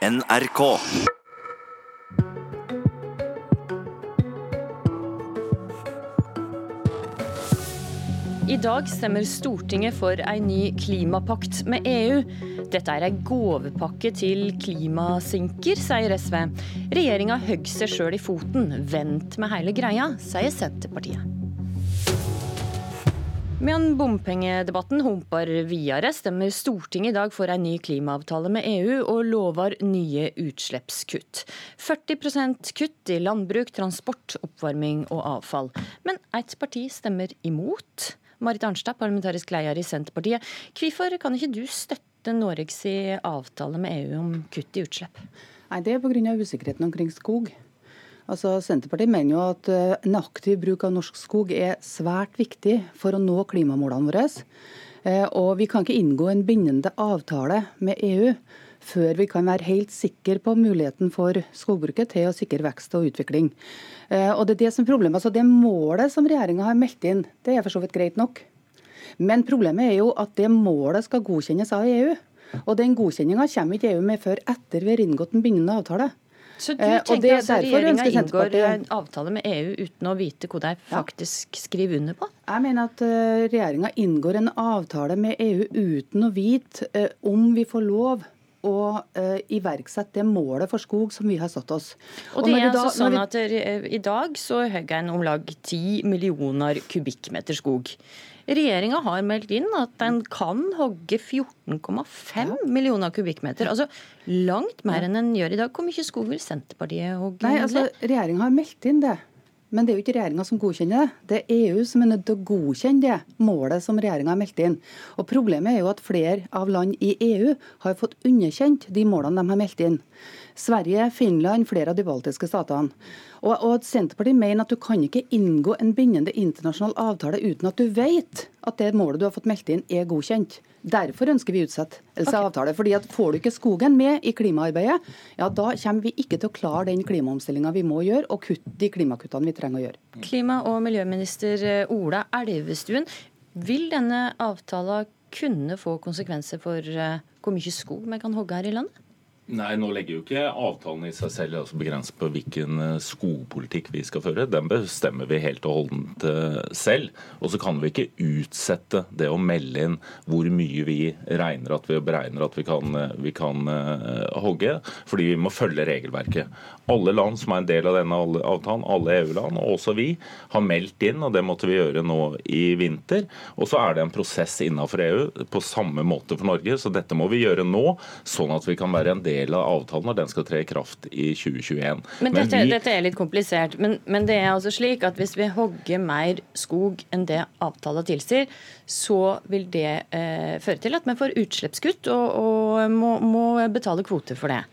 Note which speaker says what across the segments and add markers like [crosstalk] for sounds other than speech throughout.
Speaker 1: NRK.
Speaker 2: I dag stemmer Stortinget for ei ny klimapakt med EU. Dette er ei gåvepakke til klimasinker, sier SV. Regjeringa høgg seg sjøl i foten. Vent med hele greia, sier Senterpartiet. Medan bompengedebatten humper videre, stemmer Stortinget i dag for en ny klimaavtale med EU og lover nye utslippskutt. 40% kutt i landbruk, transport, oppvarming og avfall. Men ett parti stemmer imot. Marit Arnstad, parlamentarisk leder i Senterpartiet. Hvorfor kan ikke du støtte Norges avtale med EU om kutt i utslipp?
Speaker 3: Nei, Det er pga. usikkerheten omkring skog. Altså, Senterpartiet mener jo at eh, en aktiv bruk av norsk skog er svært viktig for å nå klimamålene våre. Eh, og vi kan ikke inngå en bindende avtale med EU før vi kan være helt sikre på muligheten for skogbruket til å sikre vekst og utvikling. Eh, og Det er det som er problemet. Altså, det målet som regjeringa har meldt inn, det er for så vidt greit nok. Men problemet er jo at det målet skal godkjennes av EU. Og den godkjenninga kommer ikke EU med før etter vi har inngått en bindende avtale.
Speaker 2: Så du
Speaker 3: Eh, og
Speaker 2: tenker
Speaker 3: det-
Speaker 2: altså
Speaker 3: derfor
Speaker 2: regjeringa inngår en avtale med EU uten å vite hva de faktisk skriver under på?
Speaker 3: Jeg mener at uh, regjeringa inngår en avtale med EU uten å vite eh, om vi får lov å uh, iverksette det målet for skog som vi har satt oss.
Speaker 2: Og det
Speaker 3: og
Speaker 2: er
Speaker 3: vi da-
Speaker 2: altså sånn
Speaker 3: vi-
Speaker 2: at eh, I dag så hogger en om lag 10 millioner kubikkmeter skog. Regjeringa har meldt inn at den kan hogge 14,5 millioner kubikkmeter. Altså langt mer enn en gjør i dag. Hvor mye skog vil Senterpartiet hogge?
Speaker 3: Nei, altså? Regjeringa har meldt inn det. Men det er jo ikke regjeringa som godkjenner det. Det er EU som er nødt til å godkjenne det målet som regjeringa har meldt inn. Og Problemet er jo at flere av land i EU har fått underkjent de målene de har meldt inn. Sverige, Finland, flere av de baltiske statene. Og, og Senterpartiet mener at du kan ikke inngå en bindende internasjonal avtale uten at du vet at det målet du har fått meldt inn, er godkjent. Derfor ønsker vi utsettelse av avtale. fordi at Får du ikke skogen med i klimaarbeidet, ja da kommer vi ikke til å klare den klimaomstillinga vi må gjøre, og kutte de klimakuttene vi trenger å gjøre.
Speaker 2: Klima- og miljøminister eh, Ola Elvestuen, vil denne avtalen kunne få konsekvenser for eh, hvor mye skog vi kan hogge her i landet?
Speaker 4: Nei, nå legger jo ikke avtalen i seg selv altså begrenset på hvilken eh, skogpolitikk vi skal føre. Den bestemmer vi helt og holdent eh, selv. Og så kan vi ikke utsette det å melde inn hvor mye vi regner at vi beregner at vi kan, eh, vi kan hogge, fordi vi må følge regelverket. Alle land som er en del av denne avtalen, alle EU-land, og også vi, har meldt inn, og det måtte vi gjøre nå i vinter. Og så er det en prosess innenfor EU på samme måte for Norge, så dette må vi gjøre nå, sånn at vi kan være en del av avtalen når den skal tre i kraft i 2021.
Speaker 2: Men dette,
Speaker 4: vi,
Speaker 2: dette er litt komplisert. Men, men det er altså slik at hvis vi hogger mer skog enn det avtalen tilsier, så vil det eh, føre til at vi får utslippskutt og, og må, må betale kvoter for det.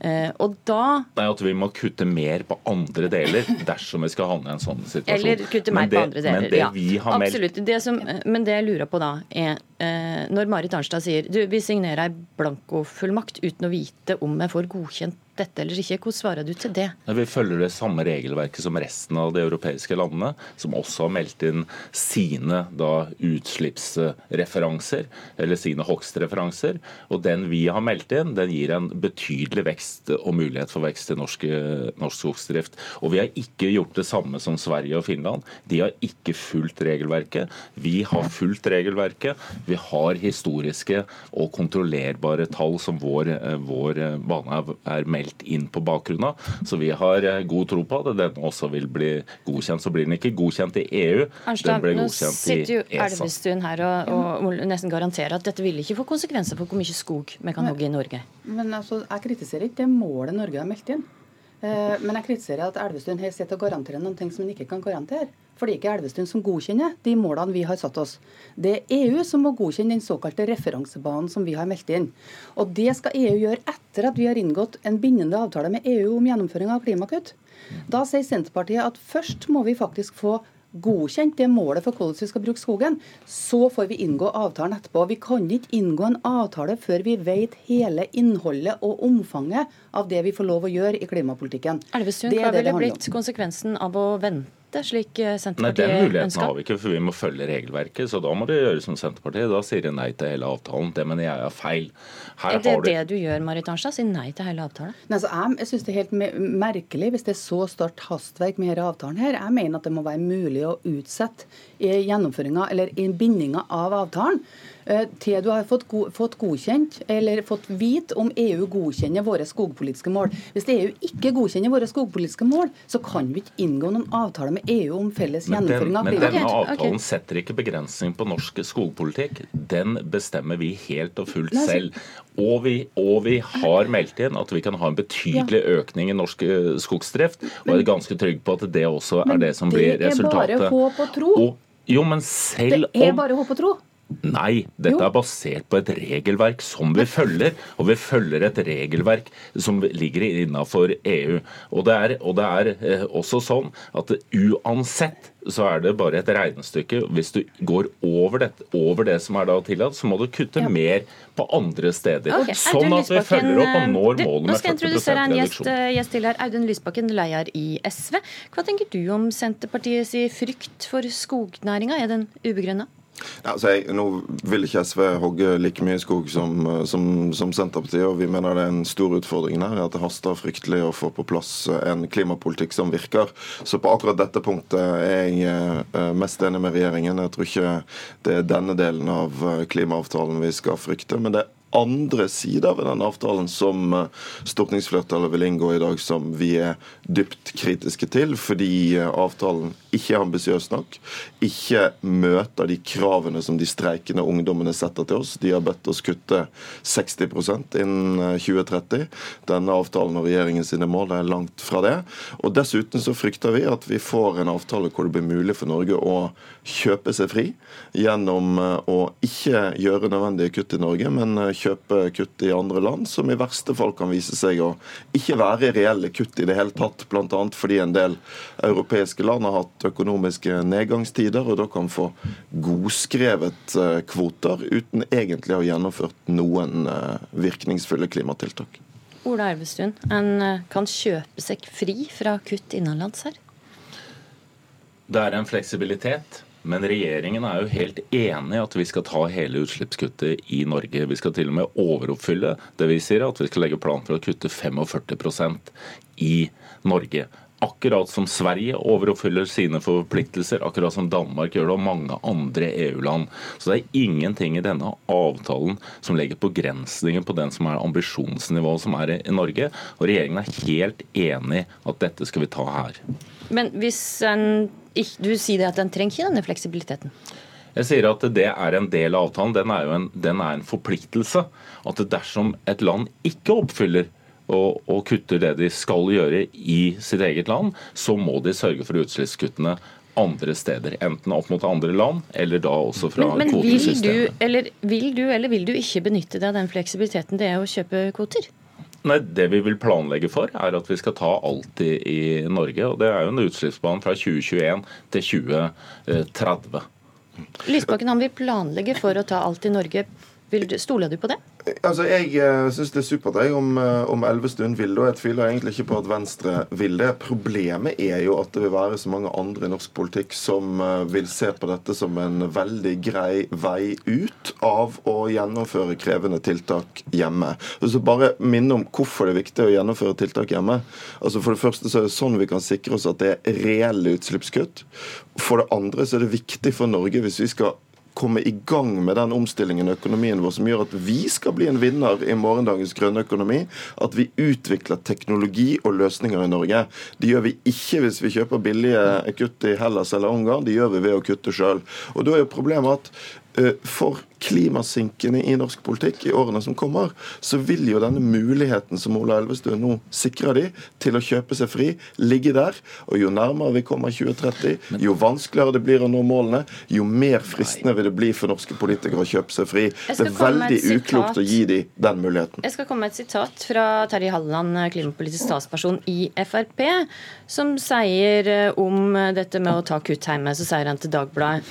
Speaker 2: Eh, og da
Speaker 4: Nei, at vi må kutte mer på andre deler [laughs] dersom vi skal havne i en sånn situasjon.
Speaker 2: Eller kutte mer
Speaker 4: det-
Speaker 2: på andre deler.
Speaker 4: Det
Speaker 2: ja.
Speaker 4: meldt
Speaker 2: Absolutt. Det som, men det jeg lurer på da, er når Marit Arnstad sier du, vi signerer ei blankofullmakt uten å vite om jeg får godkjent dette eller ikke, hvordan svarer du til det?
Speaker 4: Vi følger det samme regelverket som resten av de europeiske landene, som også har meldt inn sine da, utslippsreferanser, eller sine hogstreferanser. Og den vi har meldt inn, den gir en betydelig vekst og mulighet for vekst i norsk, norsk skogsdrift. Og vi har ikke gjort det samme som Sverige og Finland. De har ikke fulgt regelverket. Vi har fulgt regelverket. Vi har historiske og kontrollerbare tall som vår, vår bane er meldt inn på bakgrunn av. Så vi har god tro på at den også vil bli godkjent. Så blir den ikke godkjent i EU,
Speaker 2: Arnstad,
Speaker 4: den blir
Speaker 2: nå sitter jo. Elvestuen her og, og nesten garanterer at dette vil ikke få konsekvenser for hvor mye skog vi kan hogge i Norge.
Speaker 3: Men altså, Jeg kritiserer ikke det målet Norge har meldt inn. Eh, Men jeg kritiserer at Elvestuen her sitter og garanterer noen ting som han ikke kan garantere. For det er ikke Elvestuen som godkjenner de målene vi har satt oss. Det er EU som må godkjenne den såkalte referansebanen som vi har meldt inn. Og det skal EU gjøre etter at vi har inngått en bindende avtale med EU om gjennomføring av klimakutt. Da sier Senterpartiet at først må vi faktisk få godkjent det målet for hvordan vi skal bruke skogen. Så får vi inngå avtalen etterpå. Vi kan ikke inngå en avtale før vi vet hele innholdet og omfanget av det vi får lov å gjøre i klimapolitikken.
Speaker 2: Elvestuen, hva ville blitt konsekvensen av å vente dette, slik Senterpartiet ønsker?
Speaker 4: Nei, Den muligheten
Speaker 2: ønsker.
Speaker 4: har vi ikke, for vi må følge regelverket. Så da må de gjøre som Senterpartiet. Da sier de nei til hele avtalen. Det mener jeg er feil.
Speaker 2: Her er det det du gjør, Marit Arnstad? Si nei til hele avtalen?
Speaker 3: Nei, altså, jeg jeg syns det er helt merkelig hvis det er så stort hastverk med denne avtalen. her. Jeg mener at det må være mulig å utsette gjennomføringa eller bindinga av avtalen Eh, til du har fått, go fått, godkjent eller fått vite om EU godkjenner våre skogpolitiske mål. Hvis EU ikke godkjenner våre skogpolitiske mål, så kan vi ikke inngå noen avtale med EU om felles
Speaker 4: men
Speaker 3: gjennomføring av
Speaker 4: Men denne avtalen okay. setter ikke begrensning på norsk skogpolitikk. Den bestemmer vi helt og fullt selv. Og vi, og vi, har meldt inn at vi kan ha en betydelig økning i norsk eh, skogsdrift. Og jeg er ganske trygg på at det også er det som blir resultatet.
Speaker 3: Men Det er bare håp og tro.
Speaker 4: Og, jo, men selv
Speaker 3: om Det er bare håp og tro.
Speaker 4: Nei, dette er basert på et regelverk som vi følger. Og vi følger et regelverk som ligger innafor EU. Og det, er, og det er eh, også sånn at uansett så er det bare et regnestykke. Hvis du går over det, over det som er da tillatt, så må du kutte ja. mer på andre steder. Okay. Sånn at vi følger opp og når målet med 40 reduksjon. Nå skal jeg introdusere
Speaker 2: en gjest, eh, gjest til her. Audun Lysbakken, leder i SV. Hva tenker du om Senterpartiets frykt for skognæringa? Er den ubegrunna?
Speaker 1: Altså jeg, nå vil ikke SV hogge like mye skog som, som, som, Senterpartiet, og vi mener det er en stor utfordring her, at det haster fryktelig å få på plass en klimapolitikk som virker. Så på akkurat dette punktet er jeg eh, mest enig med regjeringen. Jeg tror ikke det er denne delen av klimaavtalen vi skal frykte. men det andre sider ved den avtalen som eh, stortingsflertallet vil inngå i dag, som vi er dypt kritiske til, fordi eh, avtalen ikke er ambisiøs nok, ikke møter de kravene som de streikende ungdommene setter til oss. De har bedt oss kutte 60 innen 2030. Eh, Denne avtalen og regjeringen sine mål er langt fra det. Og Dessuten så frykter vi at vi får en avtale hvor det blir mulig for Norge å kjøpe seg fri gjennom å ikke gjøre nødvendige kutt i Norge, men kjøpe kutt i andre land, som i verste fall kan vise seg å ikke være reelle kutt i det hele tatt, bl.a. fordi en del europeiske land har hatt økonomiske nedgangstider og da kan få godskrevet eh, kvoter uten egentlig å ha gjennomført noen eh, virkningsfulle klimatiltak.
Speaker 2: Ola Elvestuen, en eh, kan kjøpe seg fri fra kutt innenlands her?
Speaker 4: Det er en fleksibilitet. Men regjeringen er jo helt enig i at vi skal ta hele utslippskuttet i Norge. Vi skal til og med overoppfylle det vi sier, at vi skal legge plan for å kutte 45% i Norge. Akkurat som Sverige overoppfyller sine forpliktelser, akkurat som Danmark gjør det, og mange andre EU-land. Så det er ingenting i denne avtalen som legger begrensninger på den som er ambisjonsnivået som er i Norge. Og regjeringen er helt enig at dette skal vi ta her.
Speaker 2: Men hvis en du sier at den trenger ikke denne fleksibiliteten?
Speaker 4: Jeg sier at det er en del av avtalen. Den er jo en, den er en forpliktelse. At dersom et land ikke oppfyller og, og, kutter det de skal gjøre i sitt eget land, så må de sørge for utslippskuttene andre steder. Enten opp mot andre land, eller da også fra men, men kvotesystemet.
Speaker 2: Vil du, eller, vil du eller vil du ikke benytte deg av den fleksibiliteten det er å kjøpe kvoter?
Speaker 4: Nei, Det vi vil planlegge for, er at vi skal ta alt i, i Norge. og Det er jo en utslippsbane fra 2021 til 2030.
Speaker 2: Lysbakken han vil planlegge for å ta alt i Norge. Stoler du på det?
Speaker 1: Altså, Jeg uh, syns det er supert jeg, om, uh, om Elvestuen vil det. Og jeg tviler egentlig ikke på at Venstre vil det. Problemet er jo at det vil være så mange andre i norsk politikk som uh, vil se på dette som en veldig grei vei ut av å gjennomføre krevende tiltak hjemme. Så bare minne om hvorfor det er viktig å gjennomføre tiltak hjemme. Altså For det første så er det sånn vi kan sikre oss at det er reelle utslippskutt. For det andre så er det viktig for Norge hvis vi skal komme i gang med den omstillingen i økonomien vår som gjør at vi skal bli en vinner i morgendagens grønne økonomi. At vi utvikler teknologi og løsninger i Norge. Det gjør vi ikke hvis vi kjøper billige kutt i Hellas eller Ungarn, det gjør vi ved å kutte sjøl. Da er jo problemet at for klimasinkene i norsk politikk i årene som kommer, så vil jo denne muligheten som Ola Elvestuen nå sikrer de til å kjøpe seg fri, ligge der. Og jo nærmere vi kommer 2030, jo vanskeligere det blir å nå målene, jo mer fristende vil det bli for norske politikere å kjøpe seg fri. Det er veldig uklokt å gi de den muligheten.
Speaker 2: Jeg skal komme med et sitat fra Terje Halleland, klimapolitisk statsperson i Frp, som sier eh, om dette med å ta kutt hjemme, så sier han til Dagbladet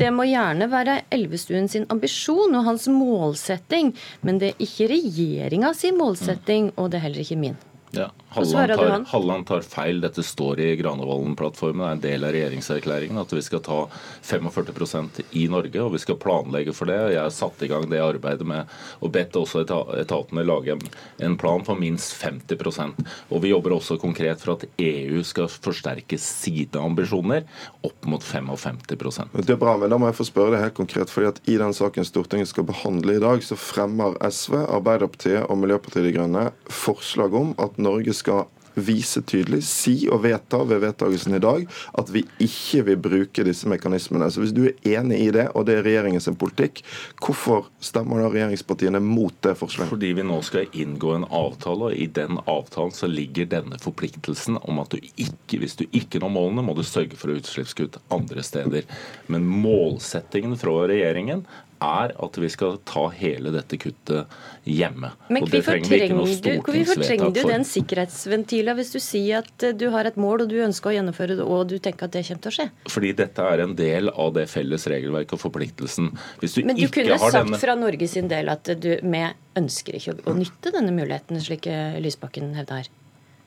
Speaker 2: det må gjerne være Elvestuen sin ambisjon og hans målsetting, men det er ikke regjeringa sin målsetting, og det er heller ikke min.
Speaker 4: Ja, Halland tar, Halland tar, feil. Dette står i Granavolden-plattformen. Det er en del av regjeringserklæringen at vi skal ta 45% i Norge, og vi skal planlegge for det. Jeg har satt i gang det arbeidet med og bedt også etatene lage en plan for minst 50% Og vi jobber også konkret for at EU skal forsterke sine ambisjoner opp mot 55%
Speaker 1: Det er bra, men da må jeg få spørre deg helt konkret. fordi at I den saken Stortinget skal behandle i dag, så fremmer SV, Arbeiderpartiet og Miljøpartiet De Grønne forslag om at Norge skal vise tydelig, si og vedta ved vedtakelsen i dag, at vi ikke vil bruke disse mekanismene. Så Hvis du er enig i det, og det er regjeringens politikk, hvorfor stemmer da regjeringspartiene mot det forslaget?
Speaker 4: Fordi vi nå skal inngå en avtale, og i den avtalen så ligger denne forpliktelsen om at du ikke, hvis du ikke når målene, må du sørge for utslippskutt andre steder. Men målsettingen fra regjeringen er at vi skal ta hele dette kuttet hjemme.
Speaker 2: Men hvorfor trenger, trenger du den sikkerhetsventilen hvis du sier at eh, du har et mål og du ønsker å gjennomføre det og du tenker at det kommer til å skje?
Speaker 4: Fordi dette er en del av det felles regelverket og forpliktelsen.
Speaker 2: Du Men du kunne sagt denne... fra Norge sin del at du, vi ønsker ikke å, å nytte denne muligheten, slik eh, Lysbakken hevder her?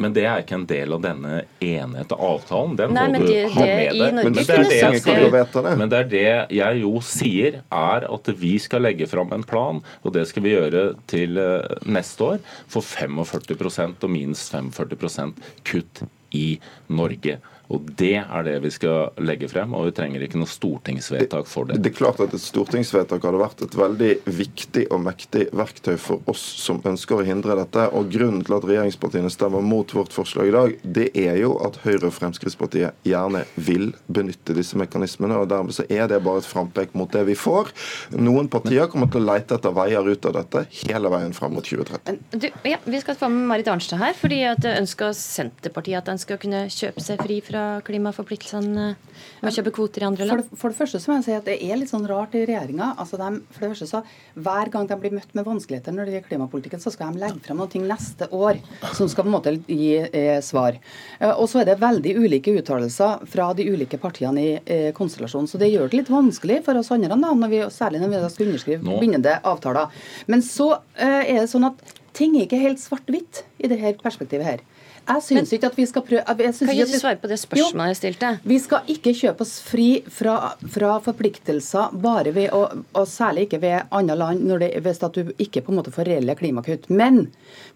Speaker 4: Men det er ikke en del av denne enighet avtalen. Den Nei, må du det, ha med deg. Men,
Speaker 1: det det,
Speaker 4: men det er det jeg jo sier, er at vi skal legge fram en plan, og det skal vi gjøre til eh, neste år, for 45% og minst 45% kutt i Norge. Og Det er det vi skal legge frem, og vi trenger ikke noe stortingsvedtak for det.
Speaker 1: Det er klart at Et stortingsvedtak hadde vært et veldig viktig og mektig verktøy for oss som ønsker å hindre dette. og Grunnen til at regjeringspartiene stemmer mot vårt forslag i dag, det er jo at Høyre og Fremskrittspartiet gjerne vil benytte disse mekanismene. og Dermed så er det bare et frampek mot det vi får. Noen partier kommer til å leite etter veier ut av dette hele veien frem mot 2030.
Speaker 2: Du, ja, vi skal få med Marit Arnstad her, fordi at ønsker Senterpartiet at en skal kunne kjøpe seg fri fra klimaforpliktelsene med å kjøpe kvoter i andre land?
Speaker 3: For det, for det, første så må jeg si at det er litt sånn rart i regjeringa. Altså for det første så Hver gang de blir møtt med vanskeligheter når det gjelder klimapolitikken, så skal de legge frem noe neste år som skal på en måte gi eh, svar. Eh, og så er det veldig ulike uttalelser fra de ulike partiene i eh, konstellasjonen. Så det gjør det litt vanskelig for oss andre, da, når vi, særlig når vi skal underskrive bindende avtaler. Men så eh, er det sånn at ting er ikke helt svart-hvitt i dette perspektivet her. Jeg syns ikke at vi skal prøve
Speaker 2: Kan ikke du svare på det spørsmålet jeg stilte?
Speaker 3: Vi skal ikke kjøpe oss fri fra, fra forpliktelser bare ved å, og særlig ikke ved andre land når det, hvis at du ikke på en måte får reelle klimakutt. Men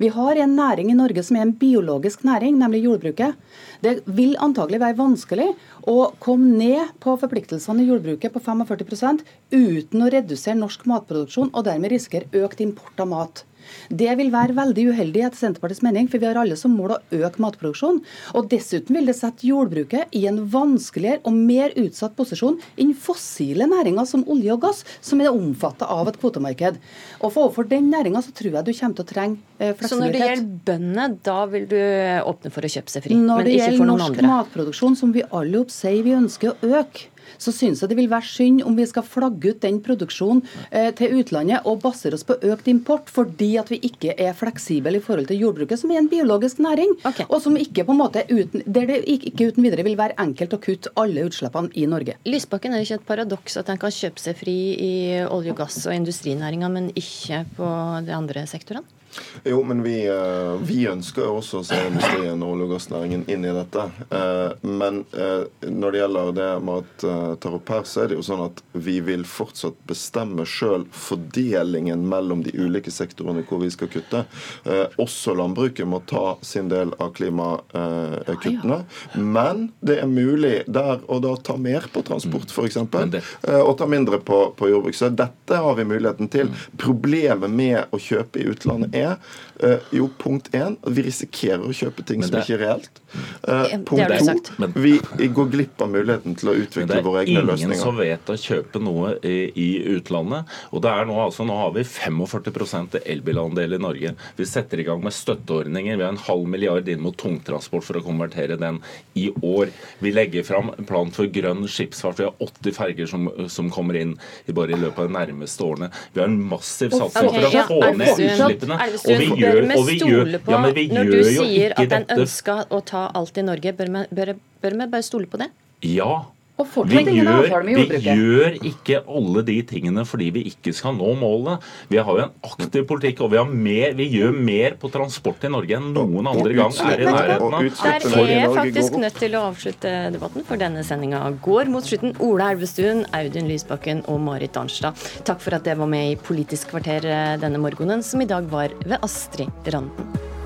Speaker 3: vi har en næring i Norge som er en biologisk næring, nemlig jordbruket. Det vil antagelig være vanskelig å komme ned på forpliktelsene i jordbruket på 45% uten å redusere norsk matproduksjon og dermed risikere økt import av mat. Det vil være veldig uheldig etter Senterpartiets mening, for vi har alle som mål å øke matproduksjonen. Og dessuten vil det sette jordbruket i en vanskeligere og mer utsatt posisjon enn fossile næringer som olje og gass, som er omfattet av et kvotemarked. Og for overfor den næringa så tror jeg du kommer til å trenge fleksibilitet.
Speaker 2: Så når det gjelder bøndene, da vil du åpne for å kjøpe seg fri, men ikke for noen andre? Når det gjelder
Speaker 3: norsk matproduksjon, som vi alle opp sier vi ønsker å øke, så syns jeg det vil være synd om vi skal flagge ut den produksjonen eh, til utlandet og basere oss på økt import fordi at vi ikke er fleksible i forhold til jordbruket, som er en biologisk næring, okay. og som ikke på en måte uten, der det ikke uten videre vil være enkelt å kutte alle utslippene i Norge.
Speaker 2: Lysbakken, er det ikke et paradoks at en kan kjøpe seg fri i olje, og gass og industrinæringa, men ikke på de andre sektorene?
Speaker 1: Jo, men vi, eh, vi, ønsker jo også å se industrien og olje- og gassnæringen inn i dette. Eh, men eh, når det gjelder det Marit tar opp her, så er det jo sånn at vi vil fortsatt bestemme sjøl fordelingen mellom de ulike sektorene hvor vi skal kutte. Også landbruket må ta sin del av klimakuttene. Men det er mulig der og da ta mer på transport, f.eks. Og ta mindre på, på jordbruk. Så dette har vi muligheten til. Mm. Problemet med å kjøpe i utlandet er uh, jo punkt én vi risikerer å kjøpe ting som ikke er reelt. Uh, punkt to vi går glipp av muligheten til å utvikle våre egne løsninger.
Speaker 4: Det er ingen som vet å kjøpe noe i, i utlandet. og det er Nå altså, nå har vi 45% elbilandel i Norge. Vi setter i gang med støtteordninger. Vi har en halv milliard inn mot tungtransport for å konvertere den i år. Vi legger fram en plan for grønn skipsfart. Vi har 80 ferger som, som kommer inn i bare i løpet av de nærmeste årene. Vi har en massiv satsing for å få ned utslippene.
Speaker 2: Og vi gjør, og vi gjør, ja, men vi Når du sier at en ønsker å ta alt i Norge, bør vi, bør, bør bare stole på det?
Speaker 4: Ja, Vi gjør, vi gjør ikke alle de tingene fordi vi ikke skal nå målene. Vi har jo en aktiv politikk, og vi, har mer, vi gjør mer på transport i Norge enn noen andre gang er i nærheten av.
Speaker 2: Der er jeg faktisk nødt til å avslutte debatten, for denne sendinga går mot slutten. Ola Elvestuen, Audun Lysbakken og Marit Arnstad, takk for at dere var med i Politisk kvarter eh, denne morgenen, som i dag var ved Astrid Randen.